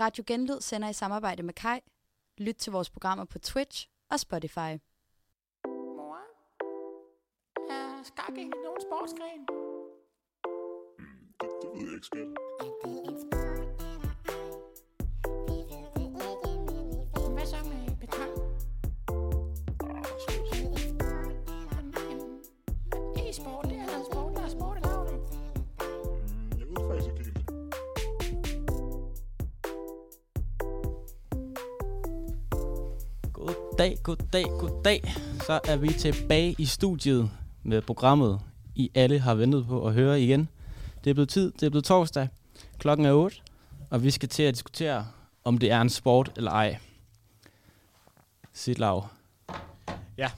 Radio Genlyd sender i samarbejde med Kai. Lyt til vores programmer på Twitch og Spotify. Mor, er skak ikke nogen sportsgren? Det, det ved jeg ikke, skat. Hvad God dag, god dag, god dag. Så er vi tilbage i studiet med programmet, I alle har ventet på at høre igen. Det er blevet tid, det er blevet torsdag. Klokken er 8, og vi skal til at diskutere, om det er en sport eller ej. Sidlav. Ja.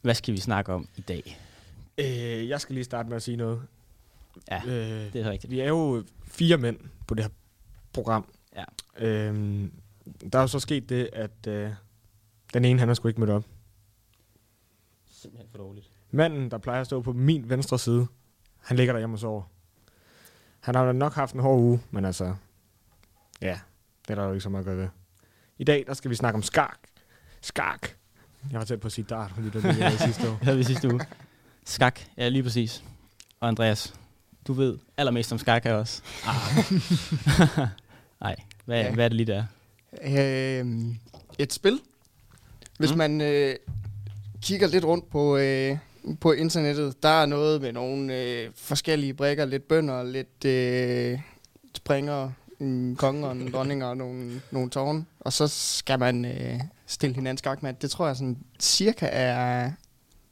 Hvad skal vi snakke om i dag? Øh, jeg skal lige starte med at sige noget. Ja, Øh, det er rigtigt. vi er jo fire mænd på det her program. Ja. Øhm, der er jo så sket det, at øh, den ene, han har sgu ikke mødt op. Simpelthen for dårligt. Manden, der plejer at stå på min venstre side, han ligger derhjemme og sover. Han har da nok haft en hård uge, men altså, ja, det er der jo ikke så meget at gøre ved. I dag, der skal vi snakke om skak. Skak. Jeg var tæt på at sige dart, fordi det var sidste år. Det havde vi sidste uge. Skak, ja lige præcis. Og Andreas, du ved allermest om skak her også. Ah. Nej, hvad, Ja. hvad er det lige der? Øh, et spil. Hvis Mm. man øh, kigger lidt rundt på, øh, på internettet, der er noget med nogle øh, forskellige brækker, lidt bønder, lidt øh, springer, en konge og en dronning og nogle, nogle tårne. Og så skal man øh, stille hinanden skak med. Det tror jeg sådan cirka er,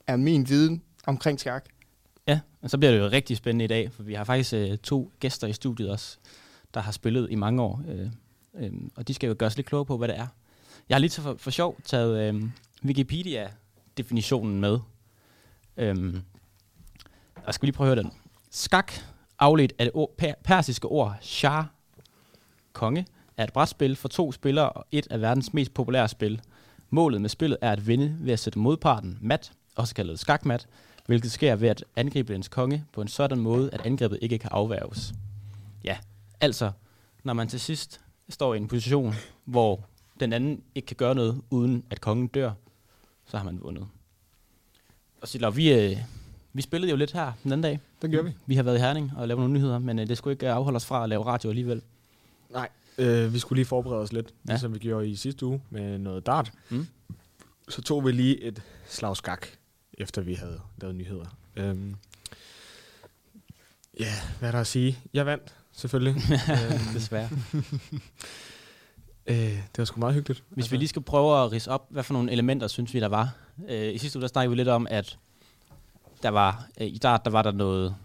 er min viden omkring skak. Ja, og så bliver det jo rigtig spændende i dag, for vi har faktisk øh, to gæster i studiet også, der har spillet i mange år, øh, øh, og de skal jo gøre os lidt klogere på, hvad det er. Jeg har lige til for, for sjov taget øh, Wikipedia-definitionen med. Øhm, og skal vi lige prøve at høre den. Skak, afledt af det ord, per, persiske ord shah, konge, er et brætspil for to spillere og et af verdens mest populære spil. Målet med spillet er at vinde ved at sætte modparten mat, også kaldet skakmat, hvilket sker ved at angribe ens konge på en sådan måde, at angrebet ikke kan afværges. Ja, altså, når man til sidst står i en position, hvor den anden ikke kan gøre noget, uden at kongen dør, så har man vundet. Og Silav, vi, øh, vi spillede jo lidt her den anden dag. Det gør vi. Vi har været i Herning og lavet nogle nyheder, men øh, det skulle ikke øh, afholde os fra at lave radio alligevel. Nej. Øh, vi skulle lige forberede os lidt, Ja. ja. ligesom vi gjorde i sidste uge med noget dart. Mm. Så tog vi lige et slag skak, efter vi havde lavet nyheder. Øhm, ja, hvad er der at sige? Jeg vandt, selvfølgelig. øhm, Desværre. Øh, det var sgu meget hyggeligt. Hvis vi lige skal prøve at rise op, hvad for nogle elementer synes vi, der var. Øh, I sidste uge, der snakkede vi lidt om, at der var, øh, i dart, der var der noget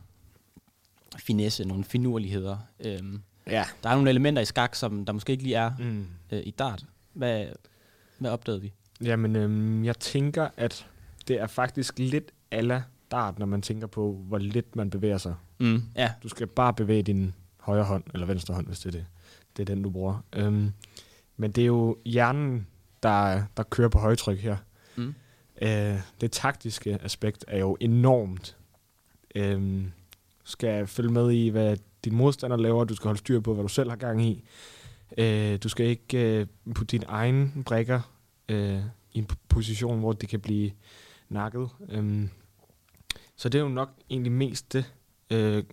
finesse, nogle finurligheder. Øhm, Ja. der er nogle elementer i skak, som der måske ikke lige er Mm. øh, i dart. Hvad, hvad opdagede vi? Jamen, øhm, jeg tænker, at det er faktisk lidt ala dart, når man tænker på, hvor lidt man bevæger sig. Mm, ja, Du skal bare bevæge din højre hånd, eller venstre hånd, hvis det er det. Det er den, du bruger. Øhm, men det er jo hjernen, der, der kører på højtryk her. Mm. Øh, det taktiske aspekt er jo enormt. Du skal følge med i, hvad din modstander laver. Du skal holde styr på, hvad du selv har gang i. Øh, du skal ikke øh, putte dine egne brækker øh, i en position, hvor det kan blive nakket. Øhm, så det er jo nok egentlig mest det. Øh,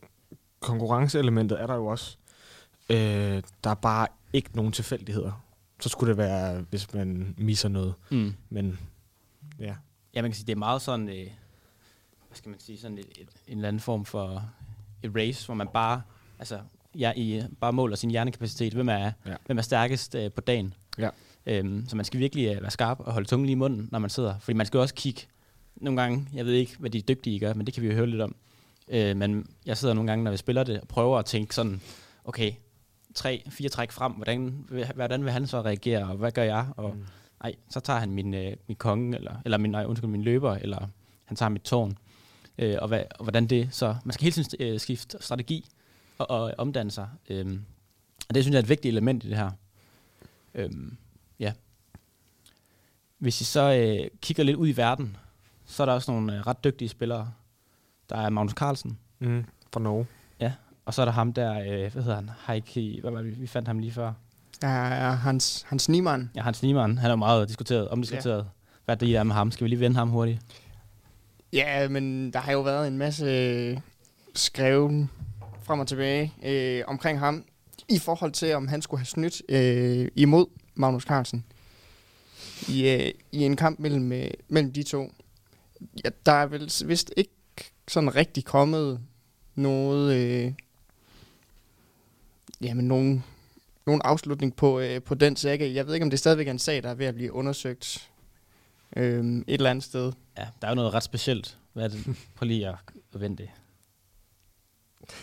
konkurrenceelementet er der jo også. Øh, der er bare ikke nogen tilfældigheder. Så skulle det være, hvis man misser noget. mm. Men ja. ja, man kan sige, det er meget sådan, øh, hvad skal man sige, sådan et, et, en eller anden form for et race, hvor man bare, altså, ja, i, bare måler sin hjernekapacitet. Hvem er, Ja. hvem er stærkest øh, på dagen? Ja. Øhm, så man skal virkelig øh, være skarp og holde tungen lige i munden, når man sidder. Fordi man skal også kigge nogle gange, jeg ved ikke, hvad de dygtige gør, men det kan vi jo høre lidt om. Øh, men jeg sidder nogle gange, når vi spiller det, og prøver at tænke sådan, okay, tre, fire træk frem, hvordan, hvordan vil han så reagere, og hvad gør jeg? Og Mm. nej, så tager han min, øh, min konge, eller, eller min, nej, undskyld, min løber, eller han tager mit tårn. Øh, og, hvad, og hvordan det så, man skal hele tiden øh, skifte strategi og, og omdanne sig. Øhm, og det synes jeg er et vigtigt element i det her. Øhm, ja. Hvis I så øh, kigger lidt ud i verden, så er der også nogle øh, ret dygtige spillere. Der er Magnus Carlsen, Mm. Fra Norge. Og så er der ham der, øh, hvad hedder han, Heike, hvad var det, vi fandt ham lige før? Der er Hans, Hans Niemann. Ja, Hans Niemann, han er jo meget diskuteret, omdiskuteret. Ja. Hvad det er med ham? Skal vi lige vende ham hurtigt? Ja, men der har jo været en masse skrevet frem og tilbage øh, omkring ham, i forhold til, om han skulle have snydt øh, imod Magnus Carlsen i, øh, i en kamp mellem, øh, mellem de to. Ja, der er vel vist ikke sådan rigtig kommet noget, øh, jamen nogen, nogen afslutning på, øh, på den sag. Jeg ved ikke, om det stadigvæk er en sag, der er ved at blive undersøgt øh, et eller andet sted. Ja, der er jo noget ret specielt. Hvad er det? Prøv lige at vente det.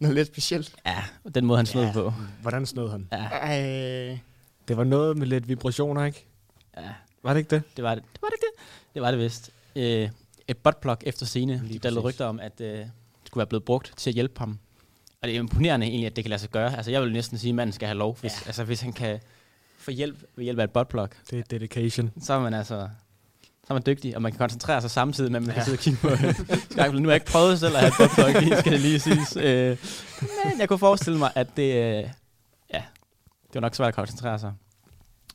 Noget lidt specielt. Ja, den måde han snød Ja. på. Hvordan snød han? Ja, Det var noget med lidt vibrationer, ikke? ja, Var det ikke det? det var det. Det var det ikke det. Det var det vist. Øh, et buttplug efter scene. Lige Der lød rygter om, at øh, det skulle være blevet brugt til at hjælpe ham. Og det er imponerende egentlig, at det kan lade sig gøre. Altså, jeg vil næsten sige, at manden skal have lov. Hvis, ja. altså, hvis han kan få hjælp ved hjælp af et buttplug, Det er dedication. så er man altså så er man dygtig, og man kan koncentrere sig samtidig, med at man ja. kan sidde og kigge på Skype. Nu har jeg ikke prøvet selv at have et buttplug, lige skal det lige siges. Øh, men jeg kunne forestille mig, at det, øh, ja, det var nok svært at koncentrere sig.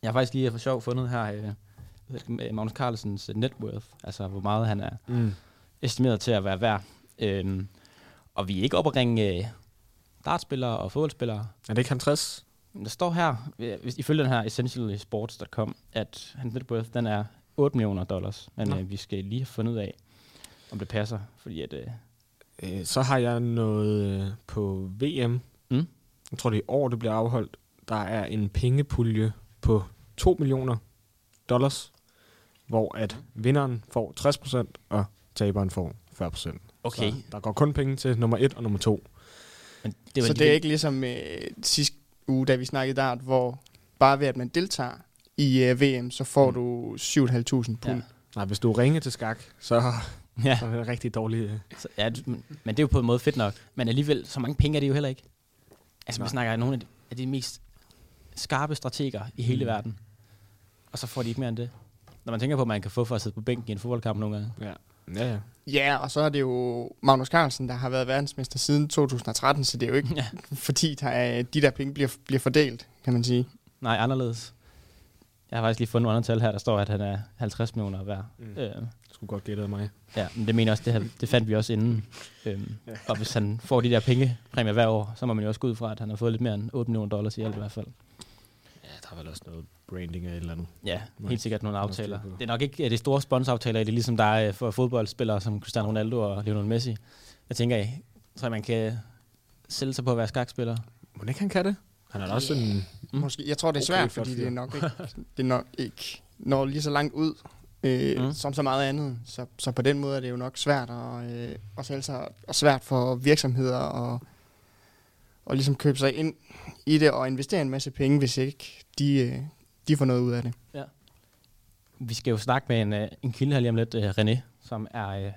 Jeg har faktisk lige for sjov fundet her øh, Magnus Carlsens net worth, altså hvor meget han er Mm. estimeret til at være værd. Øhm, og vi er ikke oppe at ringe øh, dartspillere og fodboldspillere. Er det ikke 50? Men Der står her, ifølge den her essentiallysports.com, at hans net worth, den er 8 millioner dollars. Men Nå. øh, vi skal lige have fundet ud af, om det passer. Fordi at, øh, Øh, så har jeg noget øh, på VM. Mm. Jeg tror, det er i år, det bliver afholdt. Der er en pengepulje på 2 millioner dollars, hvor at vinderen får 60%, og taberen får 40%. okay, Så der går kun penge til nummer 1 og nummer 2. men det så lige- det er ikke ligesom øh, sidste uge, da vi snakkede dart, hvor bare ved at man deltager i øh, VM, så får Mm. du 7.500 pund. Ja. Nej, hvis du ringer til skak, så, Ja, så er det rigtig dårlig... øh, så, ja, du- men, men det er jo på en måde fedt nok. Men alligevel, så mange penge er det jo heller ikke. Altså, Nej. vi snakker af nogle af de, af de mest skarpe strateger i hele Mm. verden. Og så får de ikke mere end det. Når man tænker på, at man kan få for at sidde på bænken i en fodboldkamp nogle gange. Ja, ja. ja. Ja, og så er det jo Magnus Carlsen, der har været verdensmester siden 2013, så det er jo ikke, Ja. fordi der er, de der penge bliver, bliver fordelt, kan man sige. Nej, anderledes. Jeg har faktisk lige fundet nogle andre tal her, der står, at han er 50 millioner værd. Mm. Øh, Skulle godt gætte af mig. ja, men det mener også, det, her, det fandt vi også inden. Øhm, Ja. og hvis han får de der pengepræmier hver år, så må man jo også gå ud fra, at han har fået lidt mere end 8 millioner dollars i alt i hvert fald. Ja, der er vel også noget branding af et eller andet. Ja, Nej, helt sikkert nogle er aftaler. Det er nok ikke øh, de store sponsoraftaler, det er ligesom der er øh, for fodboldspillere som Cristiano Ronaldo og Lionel Messi. Jeg tænker, jeg tror, man kan sælge sig på at være skakspiller. Må ikke han kan det? Han er da også en... Mm. Måske, jeg tror, det er Okay, svært, flot fordi det er nok ikke, det er nok ikke når lige så langt ud, øh, Mm. mm. som så meget andet. Så, så på den måde er det jo nok svært at, øh, at sælge sig, og svært for virksomheder at, at ligesom købe sig ind i det og investere en masse penge, hvis ikke de, øh, de får noget ud af det. Vi skal jo snakke med en, øh, en kilde her lige om lidt, øh, René, som er øh,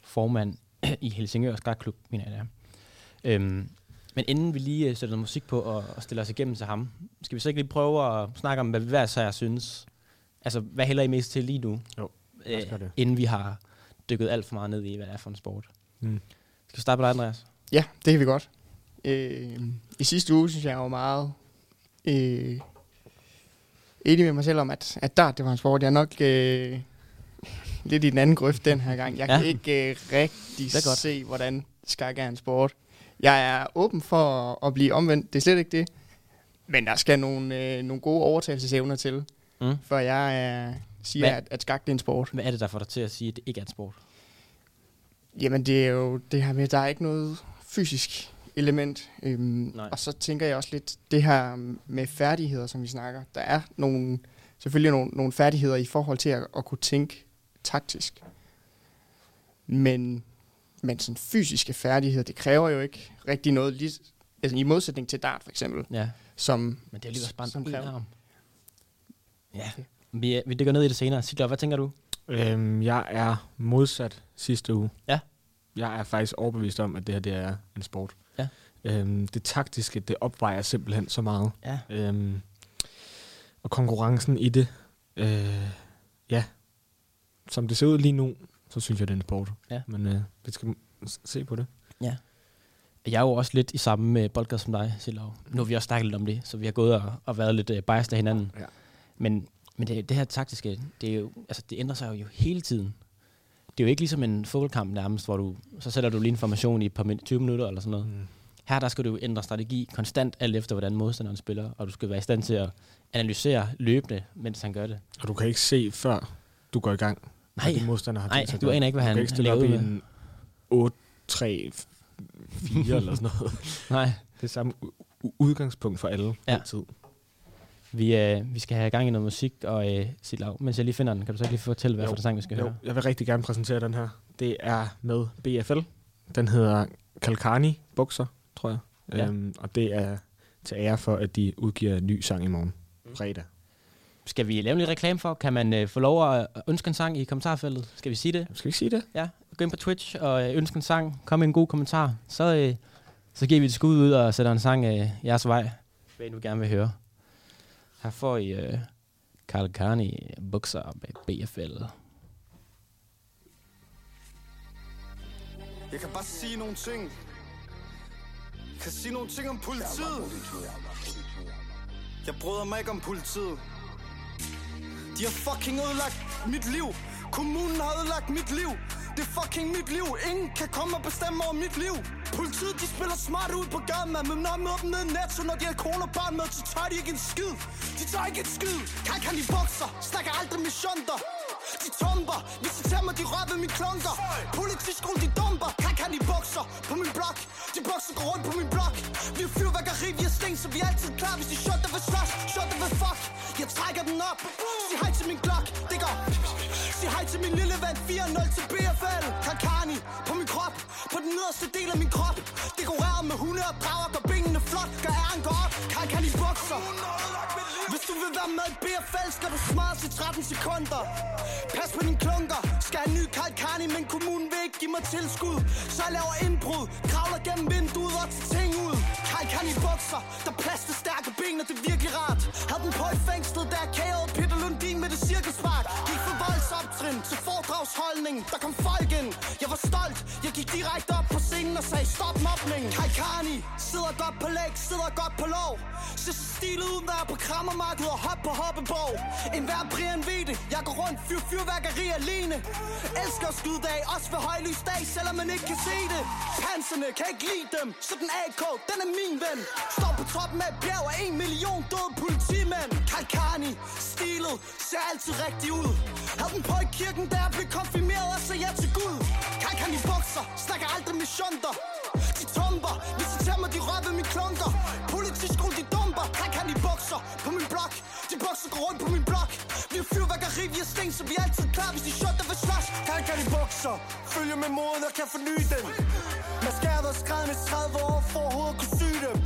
formand i Helsingør Skakklub, mener jeg det er. Øhm, men inden vi lige øh, sætter noget musik på og, og stiller os igennem til ham, skal vi så ikke lige prøve at snakke om, hvad vi hver især synes? Altså, hvad hælder I mest til lige nu? Jo, øh, det. inden vi har dykket alt for meget ned i, hvad det er for en sport. Mm. Skal vi starte med dig, Andreas? Ja, det kan vi godt. Øh, I sidste uge synes jeg, jeg var meget øh, enig med mig selv om, at, at dart, det var en sport. Jeg er nok øh, lidt i den anden grøft den her gang. Jeg Ja. kan ikke øh, rigtig se, hvordan skak er en sport. Jeg er åben for at, at blive omvendt. Det er slet ikke det. Men der skal nogle, øh, nogle gode overtagelsesevner til, Mm. før jeg øh, siger, Hvad? at, at skak det er en sport. Hvad er det, der får dig til at sige, at det ikke er en sport? Jamen, det er jo det her med, at der er ikke noget fysisk element. Øhm, Nej. og så tænker jeg også lidt det her med færdigheder, som vi snakker. Der er nogle, selvfølgelig nogle, nogle færdigheder i forhold til at, at kunne tænke taktisk. Men, men sådan fysiske færdigheder, det kræver jo ikke rigtig noget, lige, altså i modsætning til dart for eksempel, Ja, som, men det er jo lige også bare Som en arm. Ja, vi, vi dykker ned i det senere. Sigler, hvad tænker du? Øhm, jeg er modsat sidste uge. Ja. Jeg er faktisk overbevist om, at det her det er en sport. Ja. Øhm, det taktiske, det opvejer simpelthen så meget. Ja. Øhm, og konkurrencen i det, øh, ja, som det ser ud lige nu, så synes jeg, det er en sport. Ja. Men øh, vi skal se på det. Jeg er jo også lidt i samme med boldgade som dig, Silav. Nu har vi også snakket lidt om det, så vi har gået og, og været lidt uh, biased af hinanden. Ja. Men, men det, det her taktiske, det, er jo, altså, det ændrer sig jo hele tiden. Det er jo ikke ligesom en fodboldkamp nærmest, hvor du, så sætter du lige information i et par min- 20 minutter eller sådan noget. Mm. Her der skal du ændre strategi konstant, alt efter hvordan modstanderen spiller, og du skal være i stand til at analysere løbende, mens han gør det. Og du kan ikke se, før du går i gang. Nej, din modstander har nej, du aner ikke, hvad Du han kan ikke stille op i en 8, 3, 4 eller sådan noget. Nej. Det er samme udgangspunkt for alle Ja. altid. Vi, øh, vi skal have gang i noget musik, og øh, Silav, mens jeg lige finder den, kan du så ikke lige fortælle, hvad Jo. for en sang vi skal Jo, høre? jeg vil rigtig gerne præsentere den her. Det er med BFL. Den hedder Kalkani Bukser, tror jeg. Ja. Øhm, og det er til ære for, at de udgiver en ny sang i morgen. Fredag. Skal vi lave lidt reklame for? Kan man øh, få lov at ønske en sang i kommentarfeltet? Skal vi sige det? Skal vi ikke sige det? Ja, gå ind på Twitch og øh, ønske en sang. Kom med en god kommentar. Så, øh, så giver vi et skud ud og sætter en sang øh, jeres vej, hvad I nu gerne vil høre. Her får I øh, Karl Karni bukser med BFL. Jeg kan bare sige nogle ting. Kan sige nogle ting om politiet. Jeg bryder mig ikke om politiet. De har fucking ødelagt mit liv. Kommunen har ødelagt mit liv. Det er fucking mit liv. Ingen kan komme og bestemme over mit liv. Politiet, de spiller smart ud på gaden, man. Men når jeg møder dem nede i Netto, når de har kone og barn med, så tager de ikke en skid. De tager ikke en skid. Kan kan de bokser, snakker aldrig med shunter. De tomber, Hvis de tager mig, de rører ved mine klunker. Politiskolen, de dumper. Kan kan de bokser på min blok. De bokser går rundt på min blok. Vi er fyrværkeri, vi er sten, så vi er altid klar. Hvis de shot, vil slås, shot, vil fuck. Jeg trækker den op. Sig hej til min klok, det går. Sig hej til min lille vand, 4-0 til BFL. Kakani på min krop, på den nederste del af min krop. Dekoreret med hunde og drager, gør benene flot, gør æren går op. Kakani bukser Hvis du vil være med i BFL, skal du smadres i 13 sekunder. Pas på dine klunker. Skal have en ny Karl men kommunen vil ikke give mig tilskud. Så jeg laver indbrud, kravler gennem vinduet og tager ting ud. Karl Karni bukser, der plaster stærke ben, og det er virkelig rart. Havde den på i fængslet, der kagede Peter Lundin med det cirkelspark. Gik fra til foredragsholdning, der kom folk ind. Jeg var stolt, jeg gik direkte op på scenen og sagde stop mobning. Kai Kani, sidder godt på læg, sidder godt på lov. Ser så stilet ud, når jeg på krammermarkedet og hop på hoppeborg. En hver Brian ved det, jeg går rundt, fyr fyrværkeri alene. Elsker at skyde dag, også ved højlys dag, selvom man ikke kan se det. Panserne kan ikke lide dem, så den AK, den er min ven. Står på toppen af et bjerg og en million døde politimænd. Kalkani, stilet, ser altid rigtig ud. Havde den på i kirken, da jeg blev konfirmeret og sagde ja til Gud. Kalkani bukser, snakker aldrig med shunter. De tomber, visiterer mig, de rører ved mine klunker. Politiskole, de dumper. Kalkani bukser på min blok. De bukser går rundt på min blok. Vi er fyrværkeri, vi er sten, så vi er altid klar, hvis de shot, så følge med moden og kan forny den Man Maskeret og skrevet med 30 år for overhovedet kunne sy dem.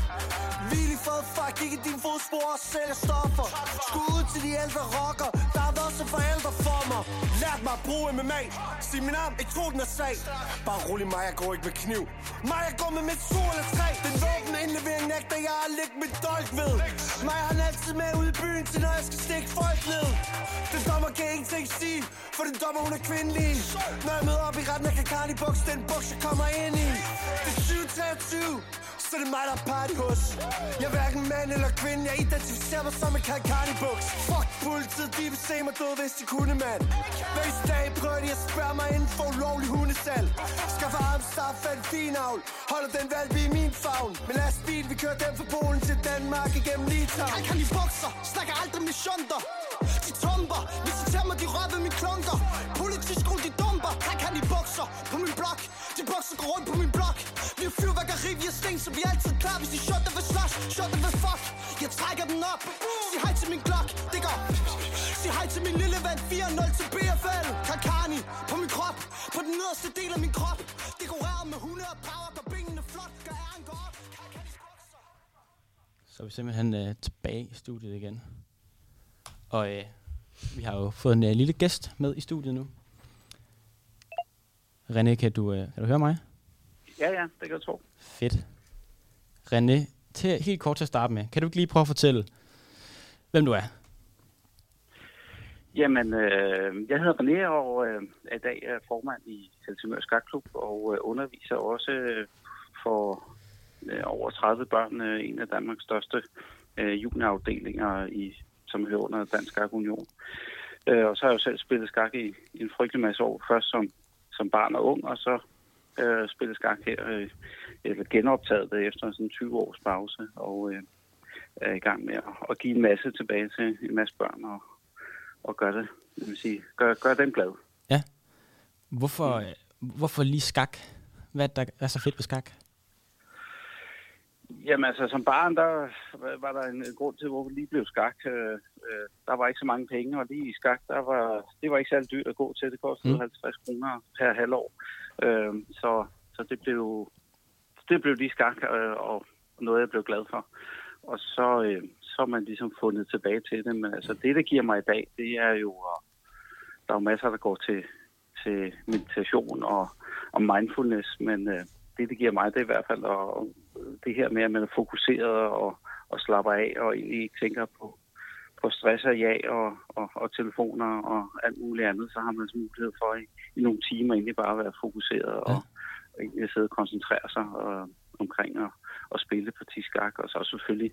Hvil i fred, fuck ikke din fodspor og sælger stoffer. Skud ud til de ældre rocker, der har været som forældre for mig. Lært mig at bruge MMA, sig min arm, ikke tro den er sag. Bare rolig mig, jeg går ikke med kniv. Mig, jeg går med mit sur eller træ Den våben indlevering nægter jeg at lægge mit dolk ved. Mig har han altid med ud i byen til, når jeg skal stikke folk ned. Den dommer kan ingenting sige, for den dommer hun er kvindelig. Når jeg møder op i retten, jeg kan i buks, den buks jeg kommer ind i. Det er 2023, så det er mig, der er party hos. Jeg er hverken mand eller kvinde, jeg identificerer mig som en Cardi buks Fuck politiet, de vil se mig død, hvis de kunne, mand. Hver dag prøver de at spørge mig inden for ulovlig hundesal. Skaffer armstart, fandt fin avl. Holder den valg i min favn. Men lad os lastbil, vi kører dem fra Polen til Danmark igennem Litauen. Han kan bukser, snakker aldrig med shunter. De tomber, visiterer mig, de rører ved mine klunker. Op. Sig hej til min klok, det går. Sig hej til min lille vand, 4-0 til BFL. Kakani på min krop, på den nederste del af min krop. Dekoreret med hunde og drager, gør benene flot, gør æren går op. Så er vi simpelthen øh, tilbage i studiet igen. Og øh, vi har jo fået en øh, lille gæst med i studiet nu. René, kan du, øh, kan du høre mig? Ja, ja, det kan jeg tro. Fedt. René, til, helt kort til at starte med, kan du ikke lige prøve at fortælle, hvem du er? Jamen, øh, jeg hedder René, og øh, er i dag er formand i Helsingør Skakklub, og øh, underviser også øh, for øh, over 30 børn, øh, en af Danmarks største øh, juniorafdelinger, i, som hører under Dansk Skak Union. Øh, og så har jeg jo selv spillet skak i, i en frygtelig masse år, først som, som barn og ung, og så øh, spillet skak her, øh, eller genoptaget det efter sådan en 20 års pause, og øh, er i gang med at, at give en masse tilbage til en masse børn, og, og gøre det, jeg vil sige, gør, gør dem glad. Hvorfor, øh, hvorfor lige skak? Hvad er, der er så fedt ved skak? Jamen altså, som barn, der var der en grund til, hvorfor vi lige blev skak. Øh, øh, der var ikke så mange penge, og lige i skak, der var, det var ikke særlig dyrt at gå til. Det kostede Mm. mm. 50 kroner per halvår. Øh, så, så det blev, det blev lige skak, øh, og noget, jeg blev glad for. Og så, øh, så har man ligesom fundet tilbage til det. Men altså, det, der giver mig i dag, det er jo, at der er jo masser, der går til, til meditation og, og mindfulness, men øh, det, det giver mig, det er i hvert fald og, det her med, at man er fokuseret og, og slapper af og egentlig ikke tænker på, på stress og ja og, og, og telefoner og alt muligt andet, så har man så mulighed for i, i nogle timer egentlig bare at være fokuseret og, Ja egentlig sidde og koncentrere sig og, omkring at, at spille parti skak, og så selvfølgelig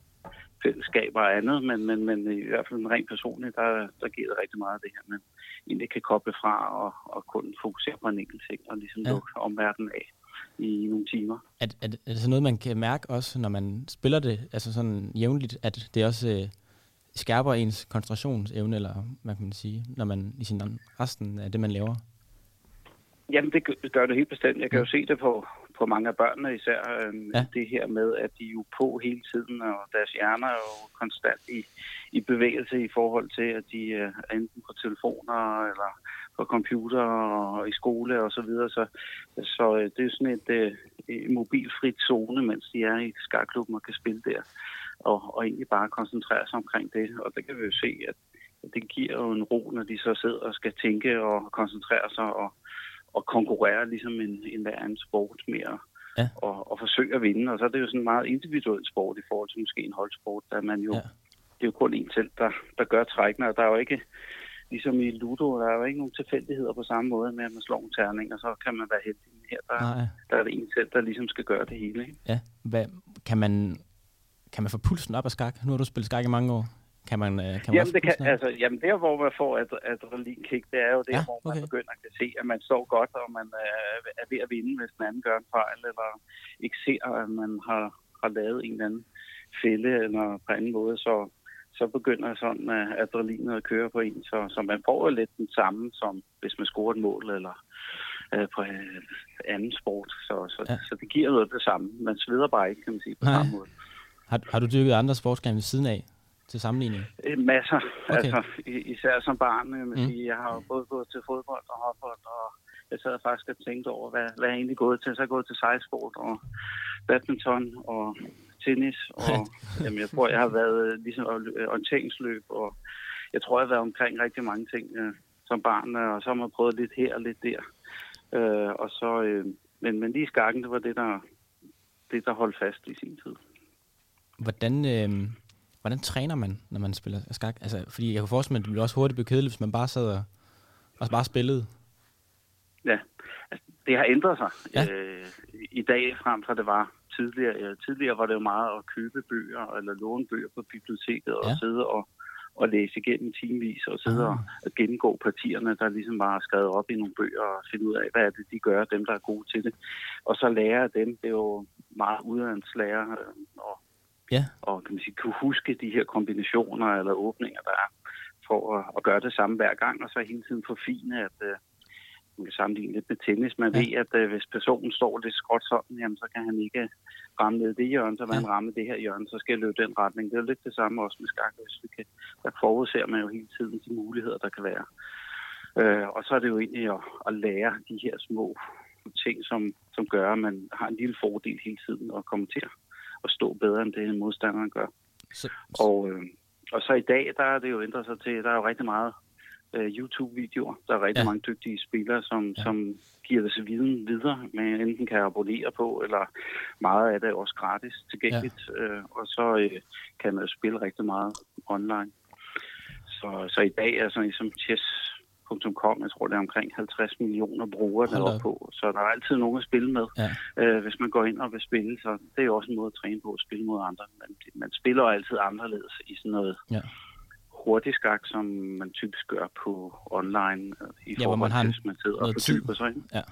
fællesskaber og andet, men, men, men i hvert fald rent personligt, der, der giver det rigtig meget af det her, men egentlig kan koble fra og, og kun fokusere på en enkelt ting og ligesom Ja. lukke omverdenen af i nogle timer. Er, er, det- er det så noget, man kan mærke også, når man spiller det, altså sådan jævnligt, at det også øh, skærper ens koncentrationsevne, eller hvad kan man sige, når man i sin resten af det, man laver? Jamen, det gør- det helt bestemt. Jeg kan jo se det på, på mange af børnene især. Øhm, Ja. Det her med, at de er jo på hele tiden, og deres hjerner er jo konstant i, i bevægelse i forhold til, at de øh, er enten på telefoner eller på computer og i skole og så videre. Så, så øh, det er sådan et, øh, mobilfrit zone, mens de er i skakklubben og kan spille der. Og, og egentlig bare koncentrere sig omkring det. Og det kan vi jo se, at det giver jo en ro, når de så sidder og skal tænke og koncentrere sig og, og konkurrere ligesom en, en hver anden sport at, Ja. og, og forsøge at vinde. Og så er det jo sådan en meget individuel sport i forhold til måske en holdsport, der man jo, Ja. det er jo kun en selv, der, der gør trækkene, og der er jo ikke, ligesom i Ludo, der er jo ikke nogen tilfældigheder på samme måde med, at man slår en terning, og så kan man være heldig. Her der, Nej. der er det en selv, der ligesom skal gøre det hele. Ikke? Ja. Hvad, kan, man, kan man få pulsen op af skak? Nu har du spillet skak i mange år. Kan man, øh, kan man Jamen, det kan, altså, jamen, der hvor man får ad- adrenalinkick, det er jo der, Ja, hvor man okay. begynder at se, at man står godt, og man øh, er ved at vinde, hvis den anden gør en fejl, eller ikke ser, at man har, har lavet en eller anden fælde, eller på anden måde, så, så begynder sådan uh, adrenalinet at køre på en. Så, så man får jo lidt den samme, som hvis man scorer et mål, eller øh, på øh, anden sport. Så, så, Ja. så det giver noget det samme. Man sveder bare ikke, kan man sige, på Nej. samme måde. Har, har du dyrket andre sportsgrene ved siden af til sammenligning? Øh, Masser. Okay. Altså, især som barn, jeg, Mm. sige, jeg har jo både gået til fodbold og håndbold, og jeg sad faktisk og tænkte over, hvad, hvad jeg egentlig gået til. Så jeg gået til sejlsport og badminton og tennis, og jamen, jeg tror, jeg har været øh, ligesom øh, orienteringsløb, og jeg tror, jeg har været omkring rigtig mange ting øh, som barn, og så har man prøvet lidt her og lidt der. Øh, og så, øh, men, men lige skakken, det var det, der, det, der holdt fast i sin tid. Hvordan, øh, hvordan træner man, når man spiller skak? Altså, fordi jeg kunne forestille mig, at det ville også hurtigt blive kedeligt, hvis man bare sad og, og bare spillede. Ja, altså, det har ændret sig Ja. øh, i dag frem for det var tidligere. Ja, tidligere var det jo meget at købe bøger eller låne bøger på biblioteket og Ja. sidde og, og læse igennem timevis og sidde Ah. og gennemgå partierne, der ligesom var skrevet op i nogle bøger og finde ud af, hvad er det, de gør, dem der er gode til det. Og så lære af dem, det er jo meget udlandslærer øh, og, Ja. og kan man sige, kunne huske de her kombinationer eller åbninger, der er for at, at gøre det samme hver gang, og så hele tiden forfine, at øh, man kan sammenligne lidt med tennis. Man Ja. ved, at øh, hvis personen står lidt skråt sådan, jamen, så kan han ikke ramme ned det hjørne, så vil Ja. han ramme det her hjørne, så skal jeg løbe den retning. Det er lidt det samme også med skak, hvis vi kan, der forudser man jo hele tiden de muligheder, der kan være. Øh, og så er det jo egentlig at, at lære de her små ting, som, som gør, at man har en lille fordel hele tiden og kommer til at stå bedre, end det modstanderen gør. Så, Og, øh, og så i dag, der er det jo ændret sig til, der er jo rigtig meget øh, YouTube-videoer. Der er rigtig Ja. mange dygtige spillere, som, Ja. som giver deres viden videre, man enten kan abonnere på, eller meget af det er også gratis tilgængeligt. Ja. Øh, og så øh, kan man jo spille rigtig meget online. Så, så i dag er sådan ligesom chess .com. Jeg tror, det er omkring 50 millioner brugere deroppe op. på. Så der er altid nogen at spille med, Ja. øh, hvis man går ind og vil spille. Så det er jo også en måde at træne på, at spille mod andre. Men man spiller altid anderledes i sådan noget Ja. hurtig skak, som man typisk gør på online, øh, i Ja, hvor man forhold har til, en- hvis man sidder og fordyber sig. Ja.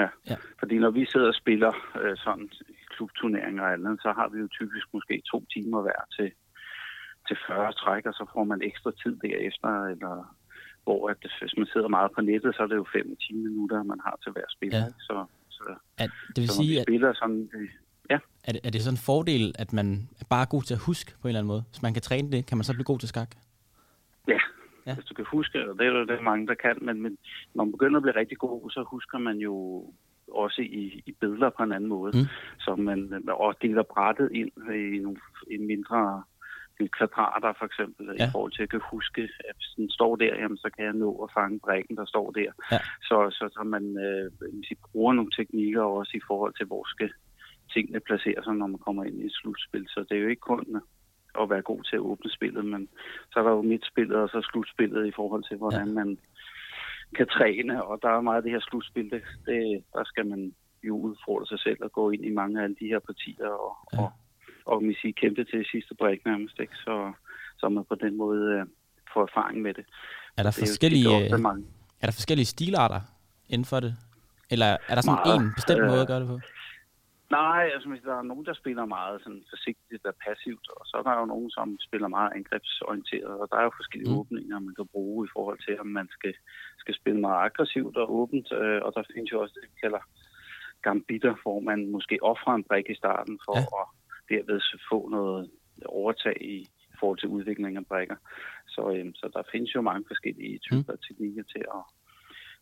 Ja. Ja. Fordi når vi sidder og spiller øh, sådan i klubturneringer og andet, så har vi jo typisk måske to timer hver til, til 40 træk, og så får man ekstra tid derefter, eller hvor at, hvis man sidder meget på nettet, så er det jo 5-10 minutter, man har til hver spiller. Ja. Så, så, At, det vil så sige, at spiller sådan... Øh, ja, er det, er det sådan en fordel, at man er bare god til at huske på en eller anden måde? Hvis man kan træne det, kan man så blive god til skak? Ja, Ja. hvis du kan huske, og det er jo det, mange, der kan, men, men når man begynder at blive rigtig god, så husker man jo også i, i billeder på en anden måde. Mm. Så man og deler brættet ind i nogle i mindre kvadrater for eksempel, Ja. i forhold til at kan huske, at hvis den står der, jamen, så kan jeg nå at fange brækken, der står der. Ja. Så, så, så man øh, sige, bruger nogle teknikker også i forhold til, hvor skal tingene placere sig, når man kommer ind i et slutspil. Så det er jo ikke kun at være god til at åbne spillet, men så er der jo midtspillet og så slutspillet i forhold til, hvordan ja. man kan træne, og der er meget af det her slutspil, det, det, der skal man jo udfordre sig selv og gå ind i mange af alle de her partier og, ja. og, og man siger, kæmpe til sidste bræk nærmest, ikke? Så, så man på den måde øh, får erfaring med det. Er der, Det er jo forskellige, ofte mange. er der forskellige stilarter inden for det? Eller er der sådan Meget, en bestemt øh, måde at gøre det på? Nej, altså hvis der er nogen, der spiller meget sådan forsigtigt og passivt, og så er der jo nogen, som spiller meget angrebsorienteret, og der er jo forskellige Mm. åbninger, man kan bruge i forhold til, om man skal, skal spille meget aggressivt og åbent, øh, og der findes jo også det, vi kalder gambitter, hvor man måske offrer en brik i starten for ja. at derved få noget overtag i forhold til udvikling af brikker. Så, øh, så der findes jo mange forskellige typer mm. teknikker til at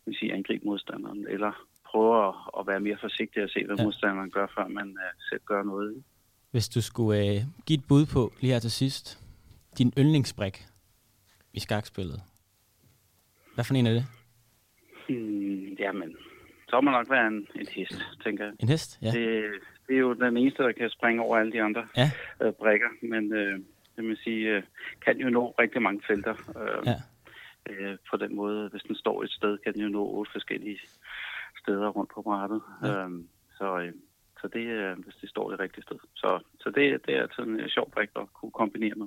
vil sige, angribe modstanderen, eller prøve at, at være mere forsigtig og se, hvad Ja. modstanderen gør, før man uh, selv gør noget. Hvis du skulle øh, give et bud på, lige her til sidst, din yndlingsbrik i skakspillet. Hvad for en er det? Hmm, jamen, så må nok være en, en hest, tænker jeg. En hest? Ja. Det, det er jo den eneste, der kan springe over alle de andre Ja. øh, brikker, men øh, det vil sige, øh, kan jo nå rigtig mange felter. Øh, Ja. øh, på den måde, hvis den står et sted, kan den jo nå otte forskellige steder rundt på brættet. Ja. Ja. Øhm, så, øh, så det er, hvis det står det rigtige sted. Så, så det, det er altid en øh, sjov brik at kunne kombinere med.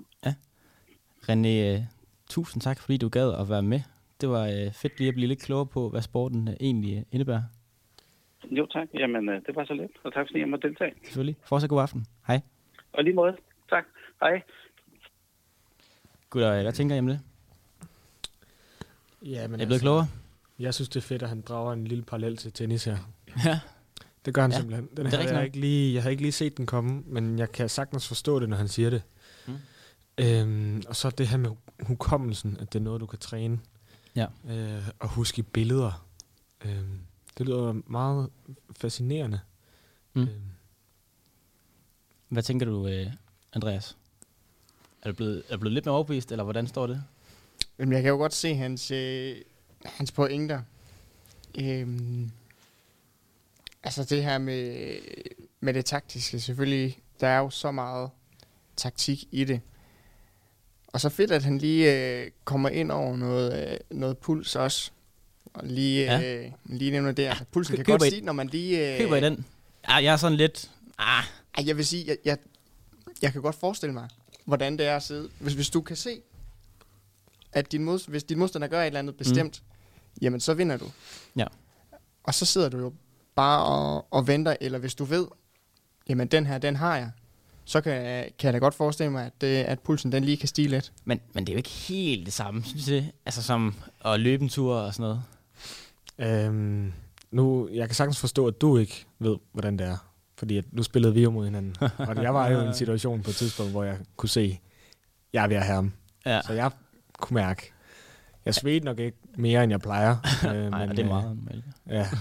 René, øh, tusind tak, fordi du gad at være med. Det var øh, fedt lige at blive lidt klogere på, hvad sporten øh, egentlig øh, indebærer. Jo tak, jamen øh, det var så let, og tak fordi jeg måtte deltage. Selvfølgelig. Fortsat god aften. Hej. Og lige måde, tak. Hej. Gutter, øh, hvad tænker I om det? Ja, men Er I blevet klogere? Jeg synes, det er fedt, at han drager en lille parallel til tennis her. Ja. Det gør han Ja, simpelthen. Den det er havde jeg, ikke lige, jeg havde ikke lige set den komme, men jeg kan sagtens forstå det, når han siger det. Mm. Øhm, og så det her med hu- hukommelsen, at det er noget, du kan træne. Ja. Øh, og huske billeder. Øhm, det lyder meget fascinerende. Mm. Øhm, Hvad tænker du, øh, Andreas? Er du, blevet, er du blevet lidt mere overbevist, eller hvordan står det? Men jeg kan jo godt se hans, øh, hans pointer. Øhm, altså det her med, med det taktiske, selvfølgelig, der er jo så meget taktik i det. Og så fedt, at han lige øh, kommer ind over noget, øh, noget puls også. Og lige, Ja. øh, lige nævner det. Altså, pulsen kan Køber godt I- stige, når man lige... Øh, Køber I den? Ah, jeg er sådan lidt... Ah, ej, jeg vil sige, jeg, jeg, jeg kan godt forestille mig, hvordan det er at sidde. Hvis, hvis du kan se, at din mod, hvis din modstander gør et eller andet bestemt, mm. jamen så vinder du. Ja. Og så sidder du jo bare og, og venter, eller hvis du ved, jamen den her, den har jeg, så kan, kan jeg da godt forestille mig, at, det, at pulsen den lige kan stige lidt. men, men det er jo ikke helt det samme, synes jeg. Altså som at løbe en tur og sådan noget. Øhm, nu, jeg kan sagtens forstå, at du ikke ved, hvordan det er. Fordi at nu spillede vi jo mod hinanden. og jeg var jo i en situation på et tidspunkt, hvor jeg kunne se, jeg er ved at have ham. Ja. Så jeg kunne mærke, jeg svedte nok ikke mere, end jeg plejer. øh, Nej, og det er meget normalt. Ja.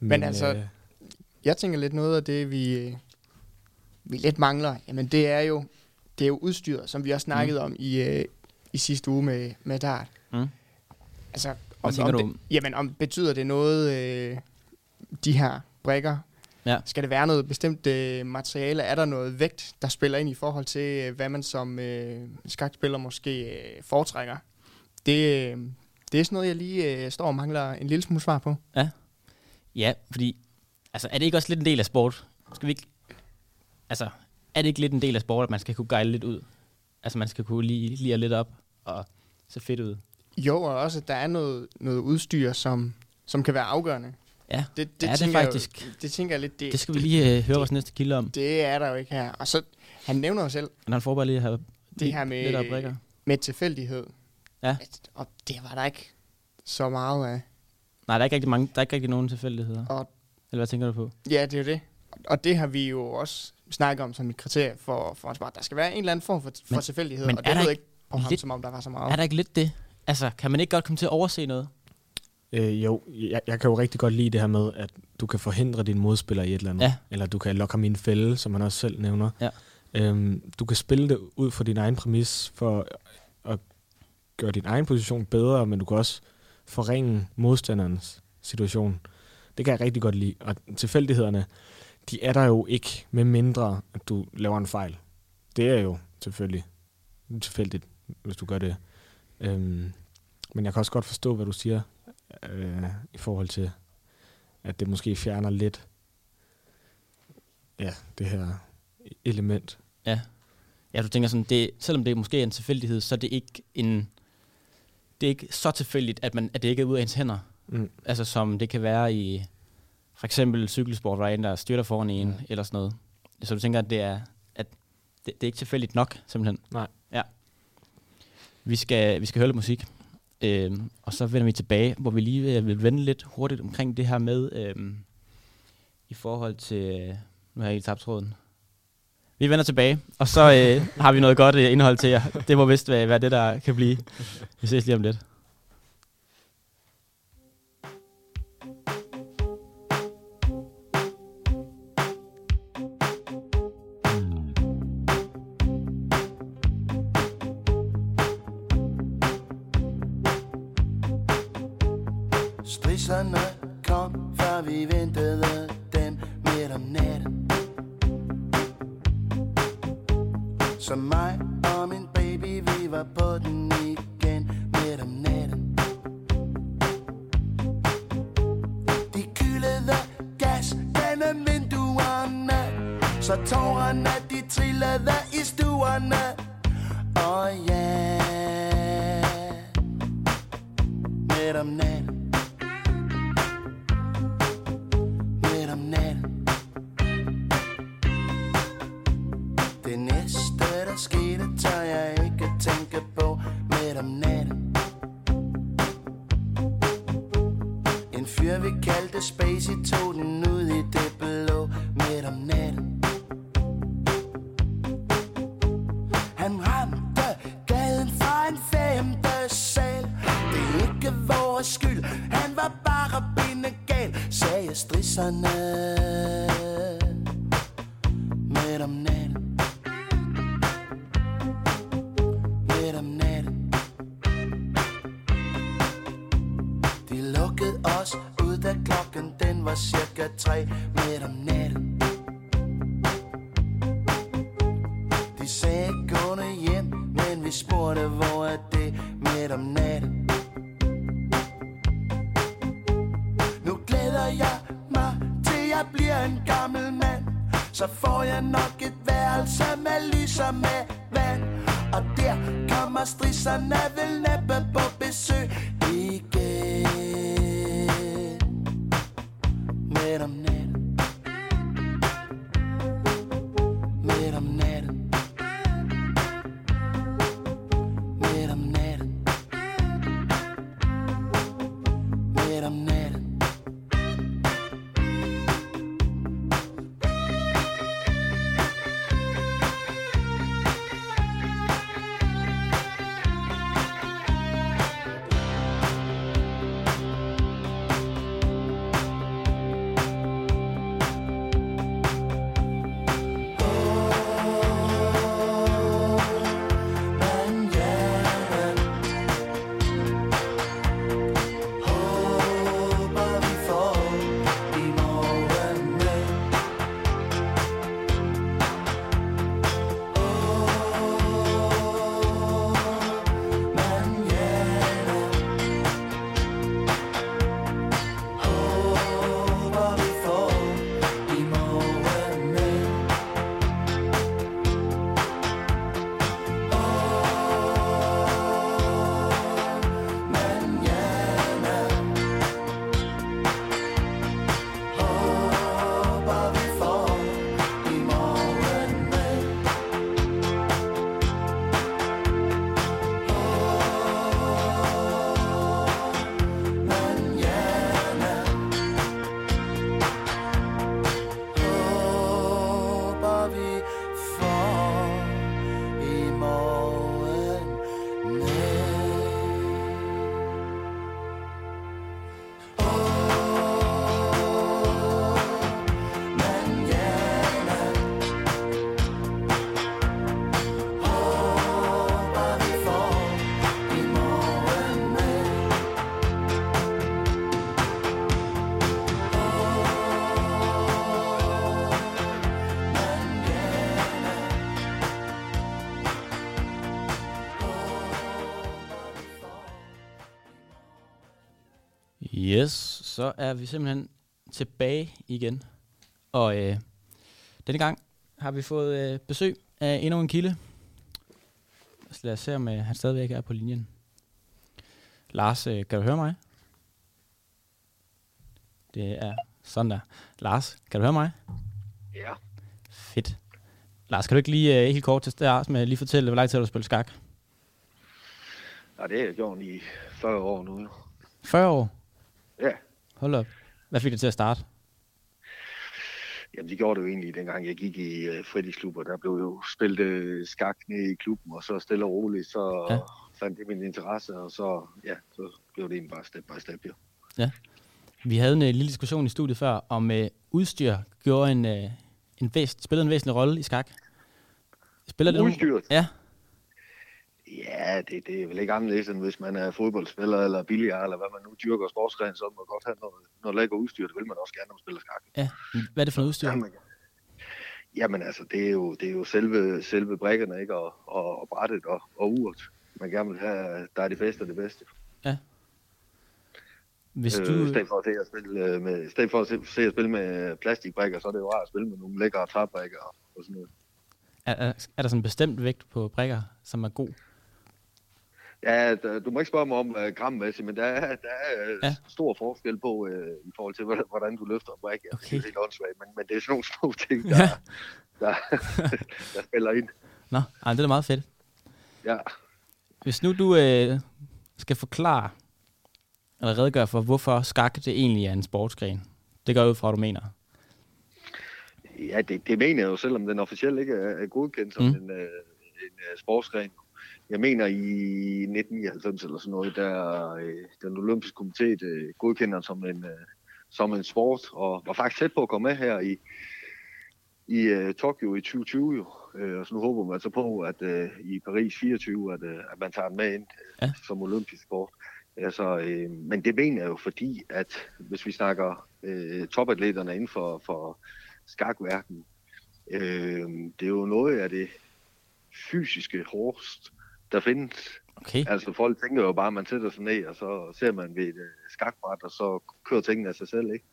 Men altså, øh, Jeg tænker lidt noget af det, vi, øh, vi lidt mangler, jamen det er jo, det er jo udstyret, som vi også snakkede mm. om i, øh, i sidste uge med, med Dart. Mm. Altså, om, om? Det, jamen, om betyder det noget, øh, de her brækker? Ja. Skal det være noget bestemt øh, materiale? Er der noget vægt, der spiller ind i forhold til, øh, hvad man som øh, skakspiller måske øh, foretrækker? Det, øh, det er sådan noget, jeg lige øh, står og mangler en lille smule svar på. Ja, fordi, altså, er det ikke også lidt en del af sport? Skal vi ikke, altså, er det ikke lidt en del af sport, at man skal kunne gejle lidt ud? Altså, man skal kunne lige lige lidt op og se fedt ud. Jo, og også, at der er noget, noget udstyr, som, som kan være afgørende. Ja, Det, det er det tænker jeg faktisk. det tænker jeg lidt, det, Det skal vi lige øh, høre vores næste kilde om. det er der jo ikke her. Og så, han nævner jo selv Han har forberedt lige at have det her med, lidt med tilfældighed. Ja. At- Og det var der ikke så meget af. Nej, der er ikke rigtig, mange, der er ikke rigtig nogen tilfældigheder. Og Eller hvad tænker du på? ja, det er jo det. Og det har vi jo også snakket om som et kriterie for, for sport. Der skal være en eller anden form for, for Men- tilfældighed, men og er det lød ikke på ham, lidt- som om der var så Er meget. der ikke lidt det? Altså, kan man ikke godt komme til at overse noget? Øh, jo, jeg, jeg kan jo rigtig godt lide det her med, at du kan forhindre din modspiller i et eller andet. Ja. Eller du kan lokke ham i en fælde, som han også selv nævner. Ja. Øhm, du kan spille det ud fra din egen præmis for at gøre din egen position bedre, men du kan også forringe modstanderens situation. Det kan jeg rigtig godt lide. Og tilfældighederne, de er der jo ikke, med mindre at du laver en fejl. Det er jo selvfølgelig tilfældigt, hvis du gør det. Øhm, men jeg kan også godt forstå, hvad du siger, øh, i forhold til, at det måske fjerner lidt ja, det her element. Ja. Ja, du tænker sådan, det, selvom det måske er en tilfældighed, så er det ikke en... Det er ikke så tilfældigt, at, man, at det ikke er ude af ens hænder. Mm. Altså som det kan være i for eksempel cykelsport, hvor der er en, der styrter foran en, Ja. eller sådan noget. Så du tænker, at det er, at det, det er ikke tilfældigt nok, simpelthen? Nej. Ja. Vi skal, vi skal høre lidt musik, øhm, og så vender vi tilbage, hvor vi lige vil vende lidt hurtigt omkring det her med, øhm, i forhold til, nu har jeg helt tabt tråden. Vi vender tilbage, og så øh, har vi noget godt øh, indhold til jer. Det må vist være, være det, der kan blive. Vi ses lige om lidt. Sagde så er vi simpelthen tilbage igen. Og øh, denne gang har vi fået øh, besøg af endnu en kilde. Så lad os se, om øh, han stadigvæk er på linjen. Lars, øh, kan du høre mig? Det er sådan der. Lars, kan du høre mig? Ja. Fedt. Lars, kan du ikke lige øh, helt kort til start med lige fortælle, hvor lang tid du spillet skak? ja, det har jeg gjort i 40 år nu. jo. 40 år? Ja. Hold op. Hvad fik dig til at starte? Jamen, det gjorde det jo egentlig, dengang jeg gik i uh, fritidsklubber. Der blev jo spillet uh, skak ned i klubben, og så stille og roligt, så Ja. ja. fandt det min interesse, og så, ja, så blev det egentlig bare step by step, jo. Vi havde en øh, lille diskussion i studiet før, om øh, udstyr gjorde en, øh, en væs- spillede en væsentlig rolle i skak. Spiller det Udstyret? Ja. Ja, det, det er vel ikke anderledes, end hvis man er fodboldspiller eller billigere, eller hvad man nu dyrker sportsgren, så må man godt have noget, noget lækker udstyr. Det vil man også gerne, når man spiller skak. ja. Hvad er det for noget udstyr? Jamen, Jamen altså, det er jo, det er jo selve, selve brækkerne, ikke? Og, og, og brættet og, og uret. Man gerne vil have, der er det bedste af det bedste. Hvis Øh, du... I stedet for at se at spille øh, med, i stedet for at se, se at spille med plastikbrækker, så er det jo rart at spille med nogle lækre træbrækker og, og sådan noget. Er, er, er der sådan en bestemt vægt på brækker, som er god? Ja, du må ikke spørge mig om uh, grammæssigt, men der er, der er Ja. ja. stor forskel på, uh, i forhold til, hvordan, du løfter en brække. Altså, Det er Okay. helt åndssvagt, men, men det er sådan nogle små ting, der, der, der spiller ind. Nå, ej, det er meget fedt. Ja. Hvis nu du øh, skal forklare, eller redegøre for, hvorfor skak det egentlig er en sportsgren. Det går ud fra, du mener. Ja, det, det mener jeg jo, selvom den officielt ikke er, er godkendt som Mm. en, øh, en øh, sportsgren. Jeg mener i 1999 eller sådan noget, der øh, den olympiske komité øh, godkender som en, øh, som en sport, og var faktisk tæt på at komme med her i, i øh, Tokyo i 2020. Jo. Øh, og så nu håber man så på, at øh, i Paris 24, at, øh, at man tager den med ind Ja. ja. som olympisk sport. Altså, øh, men det mener jeg jo fordi, at hvis vi snakker øh, topatleterne inden for, for skakverden, øh, det er jo noget af det fysiske hårdest, der findes. Okay. Altså folk tænker jo bare, at man sætter sig ned, og så ser man ved et øh, skakbræt, og så kører tingene af sig selv, ikke?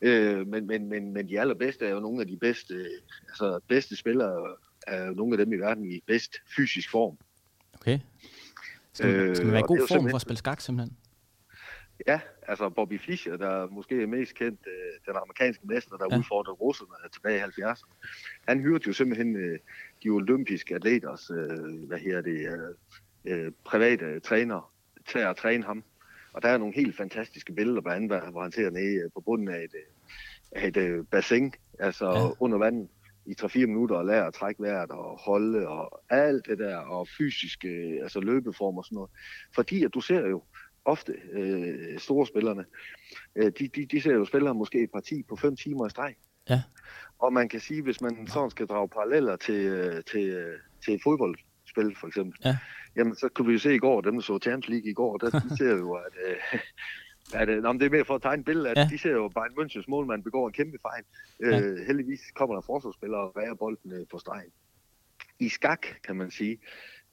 Øh, men, men, men, men de allerbedste er jo nogle af de bedste, øh, altså bedste spillere er jo nogle af dem i verden i bedst fysisk form. okay. Skal, man, Øh, skal man være i og god form for at spille skak, simpelthen? Ja, altså Bobby Fischer, der måske er mest kendt, øh, den amerikanske mester, der Ja. udfordrede russerne tilbage i 70'erne. Han hyrede jo simpelthen øh, de olympiske atleters, øh, hvad her det, øh, øh, private træner til at træne ham. Og der er nogle helt fantastiske billeder, blandt andet, hvor han ser nede øh, på bunden af et, øh, af et bassin, altså Ja. under vandet i 3-4 minutter og lære at trække vejret og holde og alt det der, og fysiske altså løbeform og sådan noget. Fordi at du ser jo ofte øh, store spillerne, øh, de, de, de ser jo spillere måske et parti på 5 timer i streg. Ja. Og man kan sige, hvis man sådan skal drage paralleller til, øh, til, øh, til et fodboldspil for eksempel, Ja. jamen så kunne vi jo se i går, dem der så Champions League i går, der de ser jo, at, øh, at øh, det er mere for at tegne et billede, at Ja. de ser jo bare en Münchens målmand begår en kæmpe fejl. Ja. Øh, heldigvis kommer der forsvarsspillere og rærer bolden øh, på stregen. I skak kan man sige,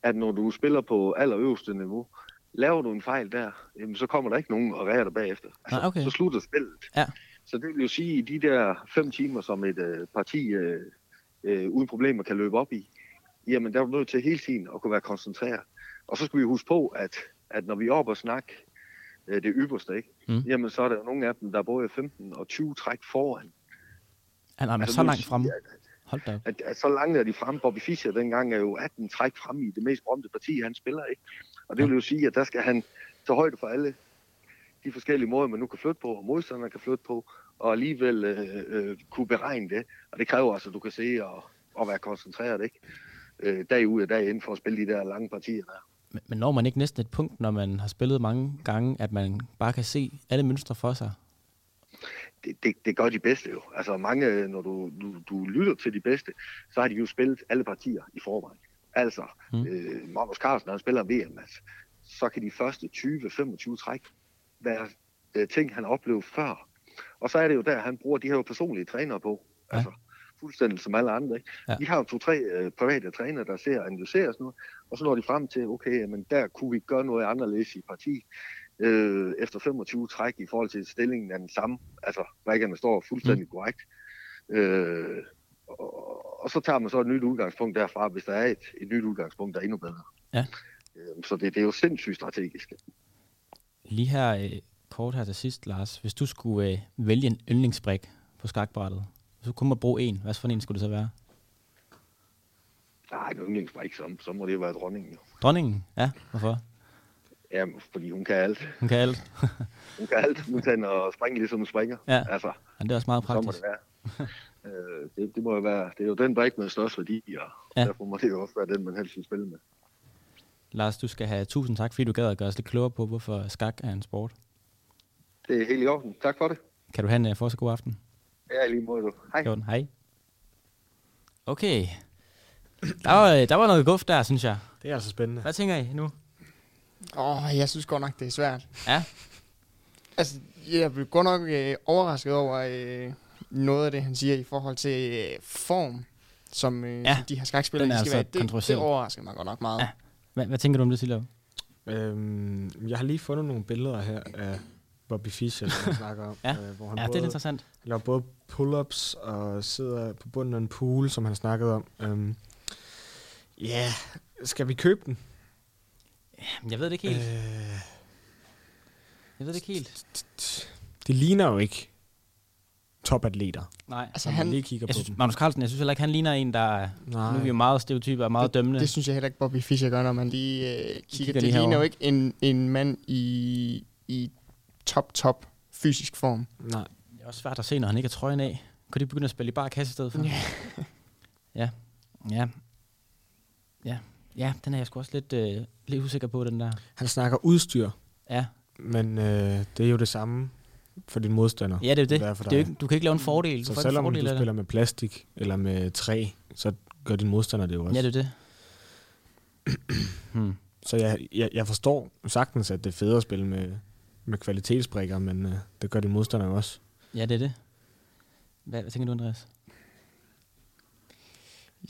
at når du spiller på allerøverste niveau, laver du en fejl der, jamen, så kommer der ikke nogen og rærer dig bagefter. Altså, Nej, okay. Så slutter spillet. Ja. Så det vil jo sige, at i de der fem timer, som et øh, parti øh, øh, uden problemer kan løbe op i, jamen der er du nødt til hele tiden at kunne være koncentreret. Og så skal vi huske på, at, at når vi er oppe og snakke øh, det ypperste, ikke? Mm. Jamen så er der nogle af dem, der er både 15 og 20 træk foran. Han er Altså, så langt fremme. at- Hold da at, at så langt er de fremme. Bobby Fischer dengang er jo 18 træk frem i det mest berømte parti, han spiller, ikke? Og det vil jo sige, at der skal han tage højde for alle de forskellige måder, man nu kan flytte på, og modstanderne kan flytte på, og alligevel øh, øh, kunne beregne det. Og det kræver altså, at du kan se og, og være koncentreret, ikke? Øh, dag ud og dag ind for at spille de der lange partier der. Men når man ikke næsten et punkt, når man har spillet mange gange, at man bare kan se alle mønstre for sig? Det, det, det gør de bedste jo. Altså mange, når du, du, du lytter til de bedste, så har de jo spillet alle partier i forvejen. Altså, Mm. øh, Magnus Carlsen, når han spiller VM, altså, så kan de første 20-25 træk være øh, ting, han har oplevet før. Og så er det jo der, han bruger de her jo personlige trænere på. Ja. Altså, fuldstændig som alle andre. Ikke? Ja. De har jo to-tre øh, private trænere, der ser og analyserer sådan noget, og så når de frem til, okay, men der kunne vi gøre noget anderledes i parti. Øh, efter 25 træk i forhold til stillingen er den samme. Altså, brækkerne står fuldstændig mm. korrekt. Øh, og, og så tager man så et nyt udgangspunkt derfra, hvis der er et, et nyt udgangspunkt, der er endnu bedre. Ja. Øh, så det, det er jo sindssygt strategisk. Lige her øh, kort her til sidst, Lars. Hvis du skulle øh, vælge en yndlingsbrik på skakbrættet, hvis du kun må bruge en, hvad for en skulle det så være? Nej, en yndlingsbrik, så, så må det være dronningen. Dronningen? Ja, hvorfor? Ja, fordi hun kan alt. Hun kan alt. Hun kan alt, uden at springe ligesom hun springer. Ja. Altså, Men det er også meget så må praktisk. det være. øh, det, det, må jo være, det er jo den brik med størst værdi, og Ja. derfor må det jo også være den, man helst vil spille med. Lars, du skal have tusind tak, fordi du gad at gøre os lidt klogere på, hvorfor skak er en sport. Det er helt i orden. Tak for det. Kan du have en uh, fortsat god aften? Ja, lige måde du. Hej. Gjort. Hej. Okay. Der var, øh, der var noget guf der, synes jeg. Det er altså spændende. Hvad tænker I nu? Åh, oh, jeg synes godt nok, det er svært. Ja. Altså, jeg blev godt nok øh, overrasket over øh, noget af det, han siger i forhold til øh, form, som, øh, Ja, som de her skakspillere den er de skal altså være. Det, det overrasker mig godt nok meget. Ja. Hvad, hvad tænker du om det, Silo? Øhm, jeg har lige fundet nogle billeder her af Bobby Fischer, som jeg snakker om. Ja. øh, hvor han Ja, det er både, interessant. Han laver både pull-ups og sidder på bunden af en pool, som han snakkede om. Øhm, Ja, yeah. skal vi købe den? Jamen, Jeg ved det ikke helt. Øh, Jeg ved det ikke helt. det ligner jo ikke topatleter. Nej. Altså, han, lige kigger Jeg på synes, dem. Magnus Carlsen, jeg synes heller ikke, han ligner en, der... er- Nej. Nu er vi jo meget stereotyper og meget dømmende. det synes jeg heller ikke, Bobby Fischer gør, når man lige øh, kigger. kigger Det lige ligner jo herover. ikke en, en mand i, i top, top fysisk form. Nej. Det er også svært at se, når han ikke er trøjen af. Kunne de begynde at spille i bare kasse i stedet for? Ja. Ja. Ja. Ja. Ja, den er jeg sgu også lidt, øh, lidt usikker på, den der. Han snakker udstyr, Ja, men øh, det er jo det samme for din modstander. ja det er det. Hvad er for det er ikke, du kan ikke lave en fordel. Du Så en selvom fordel du spiller med plastik eller med træ, så gør din modstander det jo også. Ja, det er det. hmm. Så jeg, jeg, jeg forstår sagtens, at det er federe at spille med, med kvalitetsbrikker, men øh, det gør din modstander jo også. Ja, det er det. Hvad, hvad tænker du, Andreas?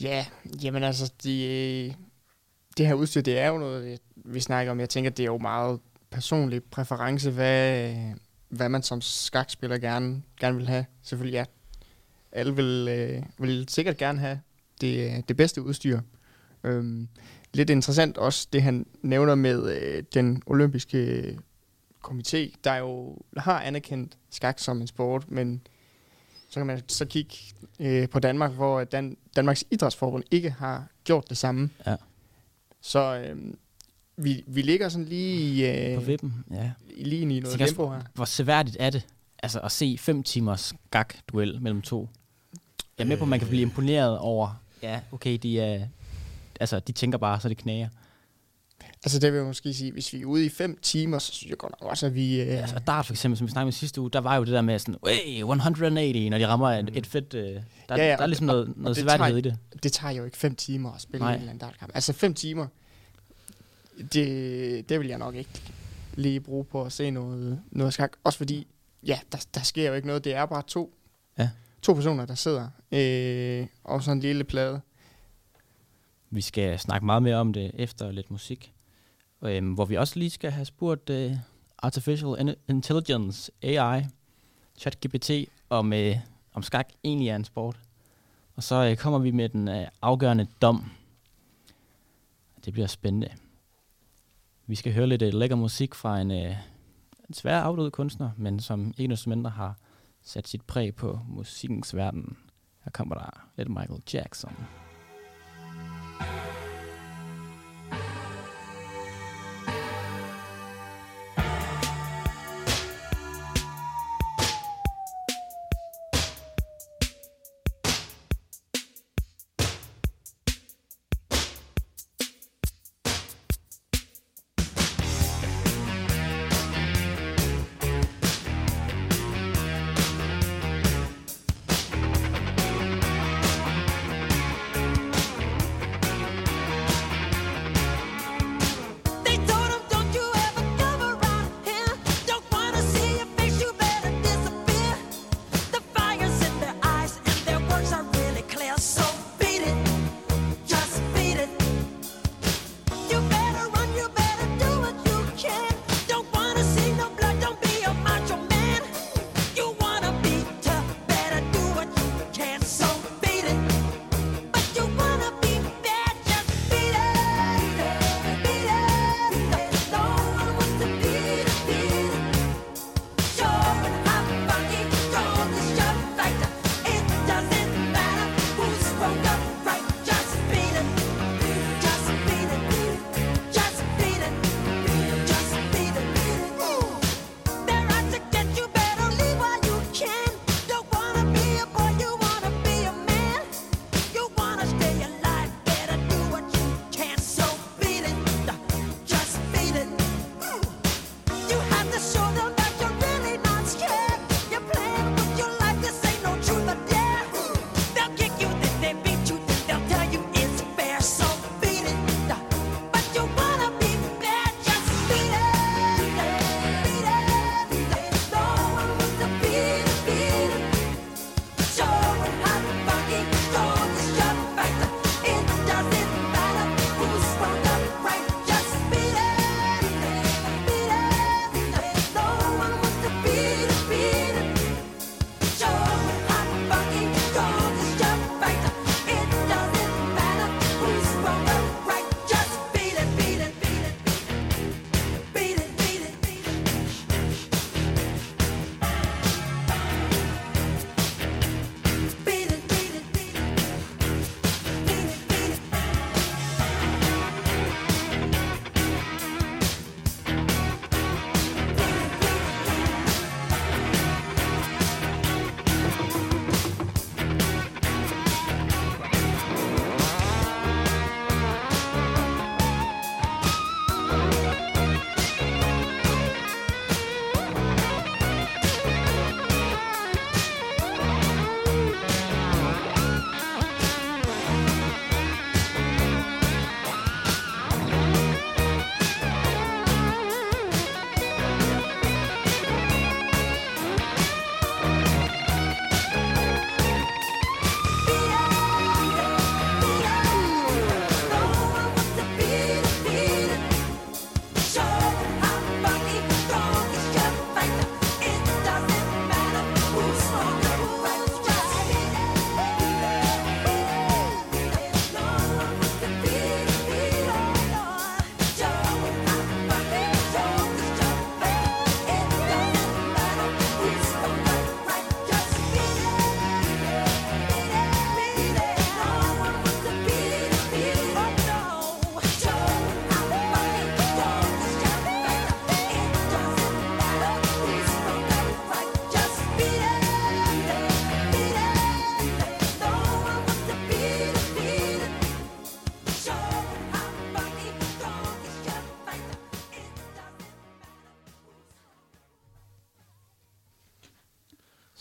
Ja, jamen altså, de, det her udstyr, det er jo noget, vi snakker om. Jeg tænker, det er jo meget personlig præference, hvad, hvad man som skakspiller gerne, gerne vil have. Selvfølgelig ja, alle vil, øh, vil sikkert gerne have det, det bedste udstyr. Øhm, lidt interessant også, det han nævner med øh, den olympiske øh, komité, der jo har anerkendt skak som en sport, men så kan man så kigge øh, på Danmark, hvor Dan- Danmarks Idrætsforbund ikke har gjort det samme. Ja. Så øh, vi, vi ligger sådan lige, På øh, vippen? Ja. lige i noget også, tempo her. Hvor seværdigt er det altså at se fem timers skak-duel mellem to? Jeg er med på, at man kan blive imponeret over, ja, okay, de er, altså, de tænker bare, så det knager. Altså det vil jeg måske sige, hvis vi er ude i fem timer, så synes jeg godt nok også, at vi... Øh, Altså, dart for eksempel, som vi snakkede med sidste uge, der var jo det der med sådan, hey, 180, når de rammer et, et fedt, øh, der, ja, Ja, ja, der er og- ligesom noget, og noget det seværdighed i det. det tager jo ikke fem timer at spille Nej. en eller anden dartkamp. Altså fem timer, det, det vil jeg nok ikke lige bruge på at se noget, noget skak. Også fordi, ja, der, der sker jo ikke noget. Det er bare to, Ja. to personer, der sidder øh, og så en lille plade. Vi skal snakke meget mere om det efter lidt musik. Øhm, hvor vi også lige skal have spurgt øh, Artificial Intelligence, AI, ChatGPT, om, øh, om skak egentlig er en sport. Og så øh, kommer vi med den øh, afgørende dom. Det bliver spændende. Vi skal høre lidt øh, lækker musik fra en uh, svær afdød kunstner, men som ikke desto mindre har sat sit præg på musikkens verden. Her kommer der lidt Michael Jackson. Thank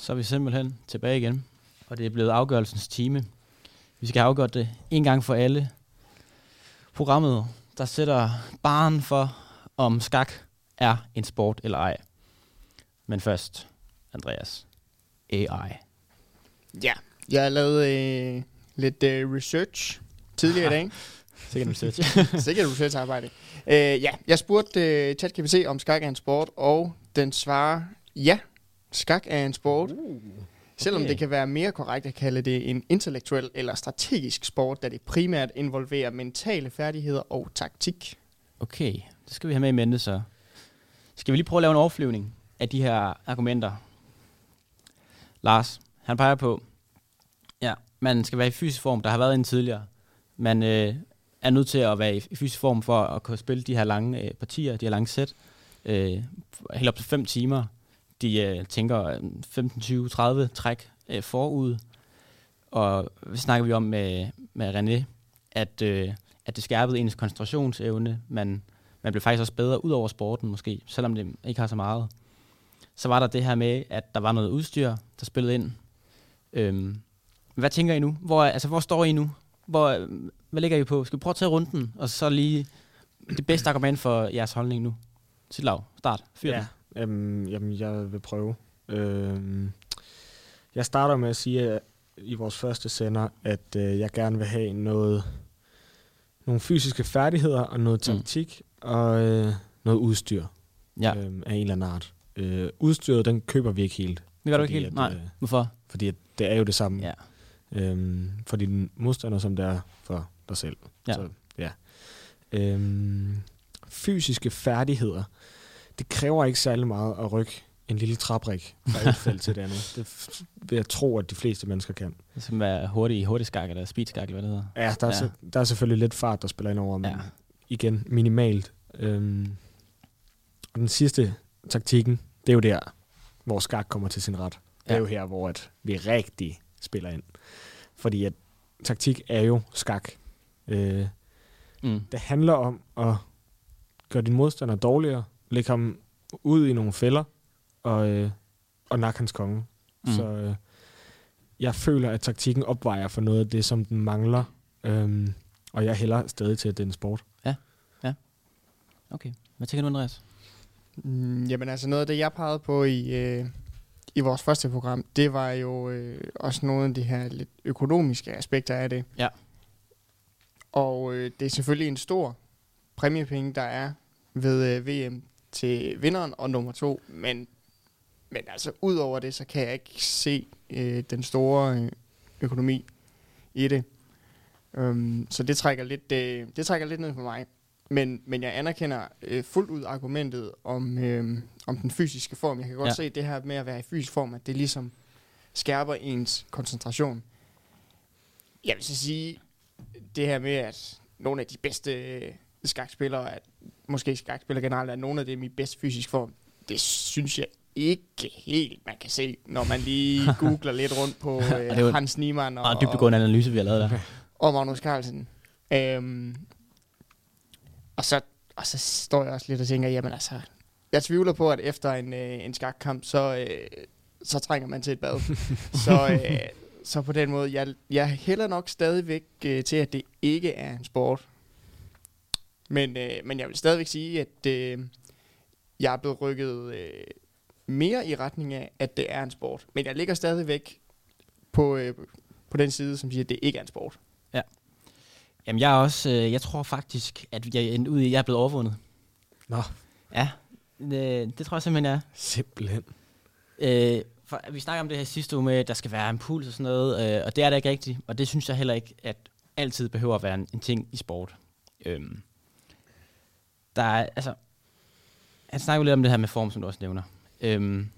Så er vi simpelthen tilbage igen, og det er blevet afgørelsens time. Vi skal have afgjort det en gang for alle. Programmet, der sætter barn for, om skak er en sport eller ej. Men først, Andreas. AI. Ja, jeg har lavet øh, lidt øh, research tidligere i dag. Sikkert en search. Sikkert researcharbejde. Øh, ja, jeg spurgte øh, ChatGPT om skak er en sport, og den svarer ja, skak er en sport. Uh, Selvom okay. det kan være mere korrekt at kalde det en intellektuel eller strategisk sport, da det primært involverer mentale færdigheder og taktik. Okay, det skal vi have med i mente så. Skal vi lige prøve at lave en overflyvning af de her argumenter? Lars, han peger på, ja, man skal være i fysisk form. Der har været en tidligere. Man øh, er nødt til at være i fysisk form for at kunne spille de her lange øh, partier, de her lange sæt. Øh, helt op til 5 timer. De øh, tænker øh, 15, 20, 30 træk øh, forud. Og snakker vi om med, med René? At, øh, at det skærpede ens koncentrationsevne. Man, man blev faktisk også bedre ud over sporten måske, selvom det ikke har så meget. Så var der det her med, at der var noget udstyr, der spillede ind. Øhm, hvad tænker I nu? Hvor, altså, hvor står I nu? Hvor, hvad ligger I på? Skal vi prøve at tage runden, og så lige det bedste argument for jeres holdning nu? Sit lav, start, fyr Ja, øhm, jamen, jeg vil prøve. Øhm, jeg starter med at sige i vores første sender, at øh, jeg gerne vil have noget, nogle fysiske færdigheder og noget Mm. taktik mm. og øh, noget udstyr Ja, øhm, af en eller anden art. Øh, udstyret, den køber vi ikke helt. det gør du ikke helt? at, Nej, øh, hvorfor? Fordi at det er jo det samme. Ja. Øhm, for din modstander, som det er for dig selv. Ja. Så, ja. Øhm, fysiske færdigheder. Det kræver ikke særlig meget at rykke en lille traprik fra et felt til det andet. Det vil jeg tro, at de fleste mennesker kan. Skal være hurtig, hurtig skak, eller speed skak, eller hvad det hedder. Ja, der er, Ja. Så, der er selvfølgelig lidt fart, der spiller ind over, men ja. igen, minimalt. Øhm, og den sidste taktikken, det er jo der, hvor skak kommer til sin ret. Det er Ja. jo her, hvor at vi rigtig spiller ind. Fordi at taktik er jo skak. Øh, Mm. det handler om at gøre din modstander dårligere, lægge ham ud i nogle fælder, og, øh, og nakke hans konge. Mm. Så øh, jeg føler, at taktikken opvejer for noget af det, som den mangler. Øhm, og jeg hælder stadig til, at det er en sport. Okay. Hvad tænker du, Andreas? Mm, jamen altså noget af det, jeg pegede på i, øh, i vores første program, det var jo øh, også nogle af de her lidt økonomiske aspekter af det. Ja. Og øh, det er selvfølgelig en stor præmiepenge, der er ved øh, VM til vinderen og nummer to, men, men altså ud over det, så kan jeg ikke se øh, den store øh, økonomi i det. Um, så det trækker lidt, øh, det trækker lidt ned for mig. Men, men jeg anerkender øh, fuldt ud argumentet om, øh, om den fysiske form. Jeg kan godt ja. se det her med at være i fysisk form, at det ligesom skærper ens koncentration. Jeg vil så sige, det her med, at nogle af de bedste øh, skakspillere, at måske skakspillere generelt, er nogle af dem i bedst fysisk form, det synes jeg ikke helt, man kan se, når man lige googler lidt rundt på øh, Hans Niemann og, Meget dybdegående analyse, vi har lavet der. og Magnus Carlsen. Øhm, og, så, og så står jeg også lidt og tænker, jamen altså, jeg tvivler på, at efter en, øh, en skakkamp, så, øh, så trænger man til et bad. så, øh, så på den måde, jeg, jeg hælder nok stadigvæk øh, til, at det ikke er en sport. Men, øh, men jeg vil stadigvæk sige, at øh, jeg er blevet rykket øh, mere i retning af, at det er en sport. Men jeg ligger stadigvæk på, øh, på den side, som siger, at det ikke er en sport. Jamen, jeg er også, øh, jeg tror faktisk, at jeg endte ud i, at jeg er blevet overvundet. Nå. Ja, det, det tror jeg simpelthen, er. Simpelthen. Øh, for vi snakker om det her sidste uge med, at der skal være en puls og sådan noget, øh, og det er det ikke rigtigt, og det synes jeg heller ikke, at altid behøver at være en, en ting i sport. Øhm, der er, altså, han snakker jo lidt om det her med form, som du også nævner. Øhm,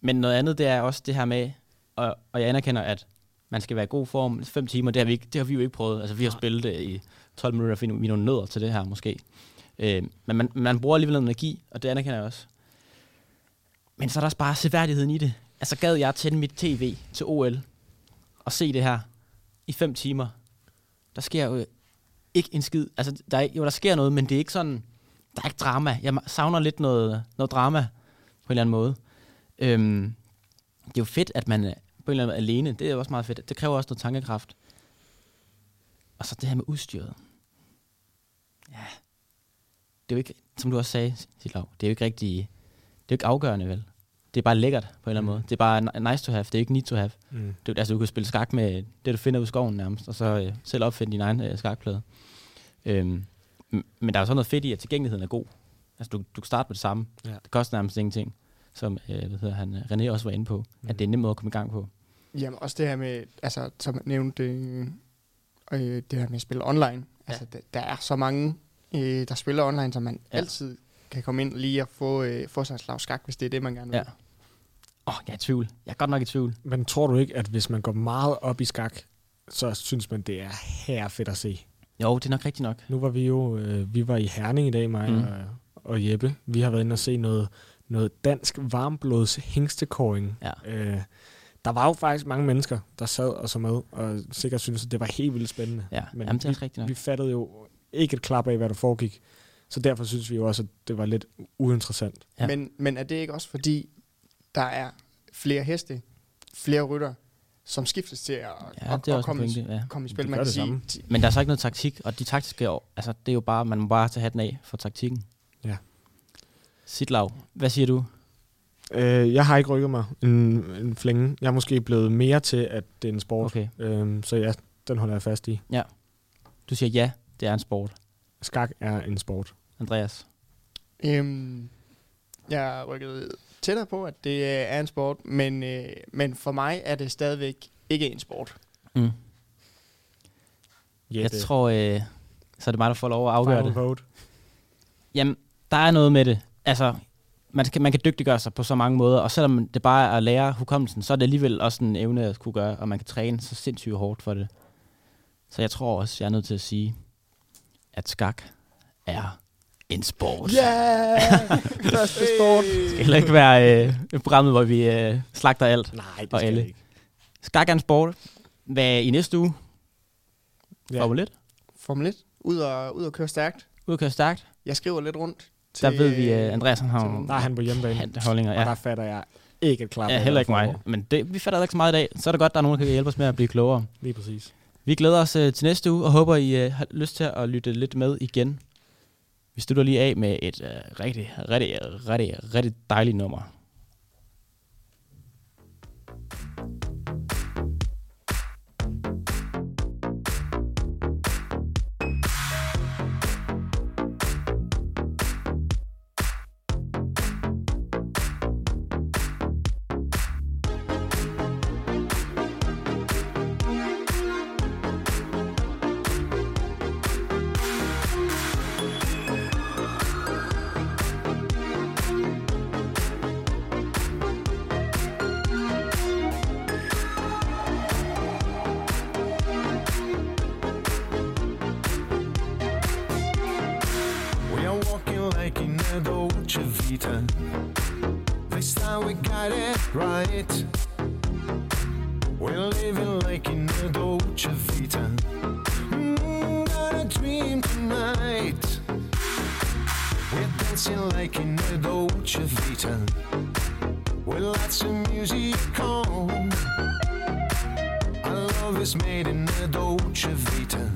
men noget andet, det er også det her med, og, og jeg anerkender, at man skal være i god form. Fem timer, det har vi, ikke, det har vi jo ikke prøvet. Altså, vi har spillet det i 12 minutter, finde vi nogle nødder til det her, måske. Øh, men man, man bruger alligevel noget energi, og det anerkender jeg også. Men så er der også bare seværdigheden i det. Altså, gad jeg tænde mit tv til OL og se det her i fem timer. Der sker jo ikke en skid. Altså, der er, jo, der sker noget, men det er ikke sådan... Der er ikke drama. Jeg savner lidt noget, noget drama på en eller anden måde. Øhm, det er jo fedt, at man er på en eller anden måde alene. Det er jo også meget fedt. Det kræver også noget tankekraft. Og så det her med udstyret. Ja. Det er jo ikke, som du også sagde, Silav, det er jo ikke rigtig, det er jo ikke afgørende, vel? Det er bare lækkert på en eller anden Mm. måde. Det er bare ni- nice to have, det er ikke need to have. Mm. Det, altså, du kan spille skak med det, du finder ud i skoven nærmest, og så øh, selv opfinde din egen øh, skakplade. Øhm, men der er jo så noget fedt i, at tilgængeligheden er god. Altså, du, du kan starte med det samme. Ja. Det koster nærmest ingenting, som øh, hvad hedder han, øh, René også var inde på. Mm. At det er en nem måde at komme i gang på. Jamen også det her med, altså som jeg nævnte, øh, øh, det her med at spille online. Altså der, der er så mange, øh, der spiller online, så man Ja. ja. altid kan komme ind lige og få, øh, få sig en slag skak, hvis det er det, man gerne vil. Ja. Åh, oh, jeg er i tvivl. Jeg er godt nok i tvivl. Men tror du ikke, at hvis man går meget op i skak, så synes man, det er her fedt at se? Jo, det er nok rigtigt nok. Nu var vi jo øh, vi var i Herning i dag, mig Mm. og, og Jeppe. Vi har været inde og se noget, noget dansk varmblods hængstekåring. Ja. Øh, der var jo faktisk mange mennesker, der sad og så med, og sikkert synes at det var helt vildt spændende. Ja, Men Jamen, det er vi, rigtigt nok. vi fattede jo ikke et klap af, hvad der foregik. Så derfor synes vi jo også, at det var lidt uinteressant. Ja. Men, men er det ikke også fordi, der er flere heste, flere rytter, som skiftes til at, Ja, at, det er at komme, i, pointe, ja. komme i spil? Man kan det sige, Men der er så ikke noget taktik, og de taktiske, altså det er jo bare, man må bare tage hatten af for taktikken. Ja. Sitlav, hvad siger du? Øh, jeg har ikke rykket mig en, en flænge. Jeg er måske blevet mere til, at det er en sport. Okay. Øhm, så ja, den holder jeg fast i. Du siger ja, det er en sport. Skak er en sport. Andreas? Øhm, jeg rykket tættere på, at det øh, er en sport, men, øh, men for mig er det stadigvæk ikke en sport. Mm. Jeg tror, øh, så er det mig, der får lov at afgøre Final det. vote. Jamen, der er noget med det. Altså, man kan, man kan dygtiggøre sig på så mange måder, og selvom det bare er at lære hukommelsen, så er det alligevel også en evne at kunne gøre, og man kan træne så sindssygt hårdt for det. Så jeg tror også, jeg er nødt til at sige, at skak er en sport. Yeah! Første sport. Det skal heller ikke være øh, programmet, hvor vi øh, slagter alt. Nej, det Og skal alle. ikke. Skak er en sport. Hvad i næste uge? Ja. Ja. Formel 1. Formel 1. Ud og, ud og køre stærkt. Ud at køre stærkt. Jeg skriver lidt rundt. Der ved vi, at Andreas han har til- Der er han på hjemmebane. han- holdninger. Og der Ja. fatter jeg ikke et klap. ja, heller ikke mig. Men det, vi fatter ikke så meget i dag. Så er det godt, at der er nogen, der kan hjælpe os med at blive klogere. Lige præcis. Vi glæder os øh, til næste uge, og håber, I øh, har lyst til at lytte lidt med igen. Vi slutter lige af med et øh, rigtig, rigtig, rigtig, rigtig dejligt nummer. Dolce Vita. This time we got it right. We're living like in a Dolce Vita. Mm, got a dream tonight. We're dancing like in a Dolce Vita. With lots of music on. Our love is made in a Dolce Vita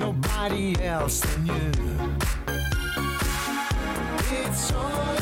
nobody else than you so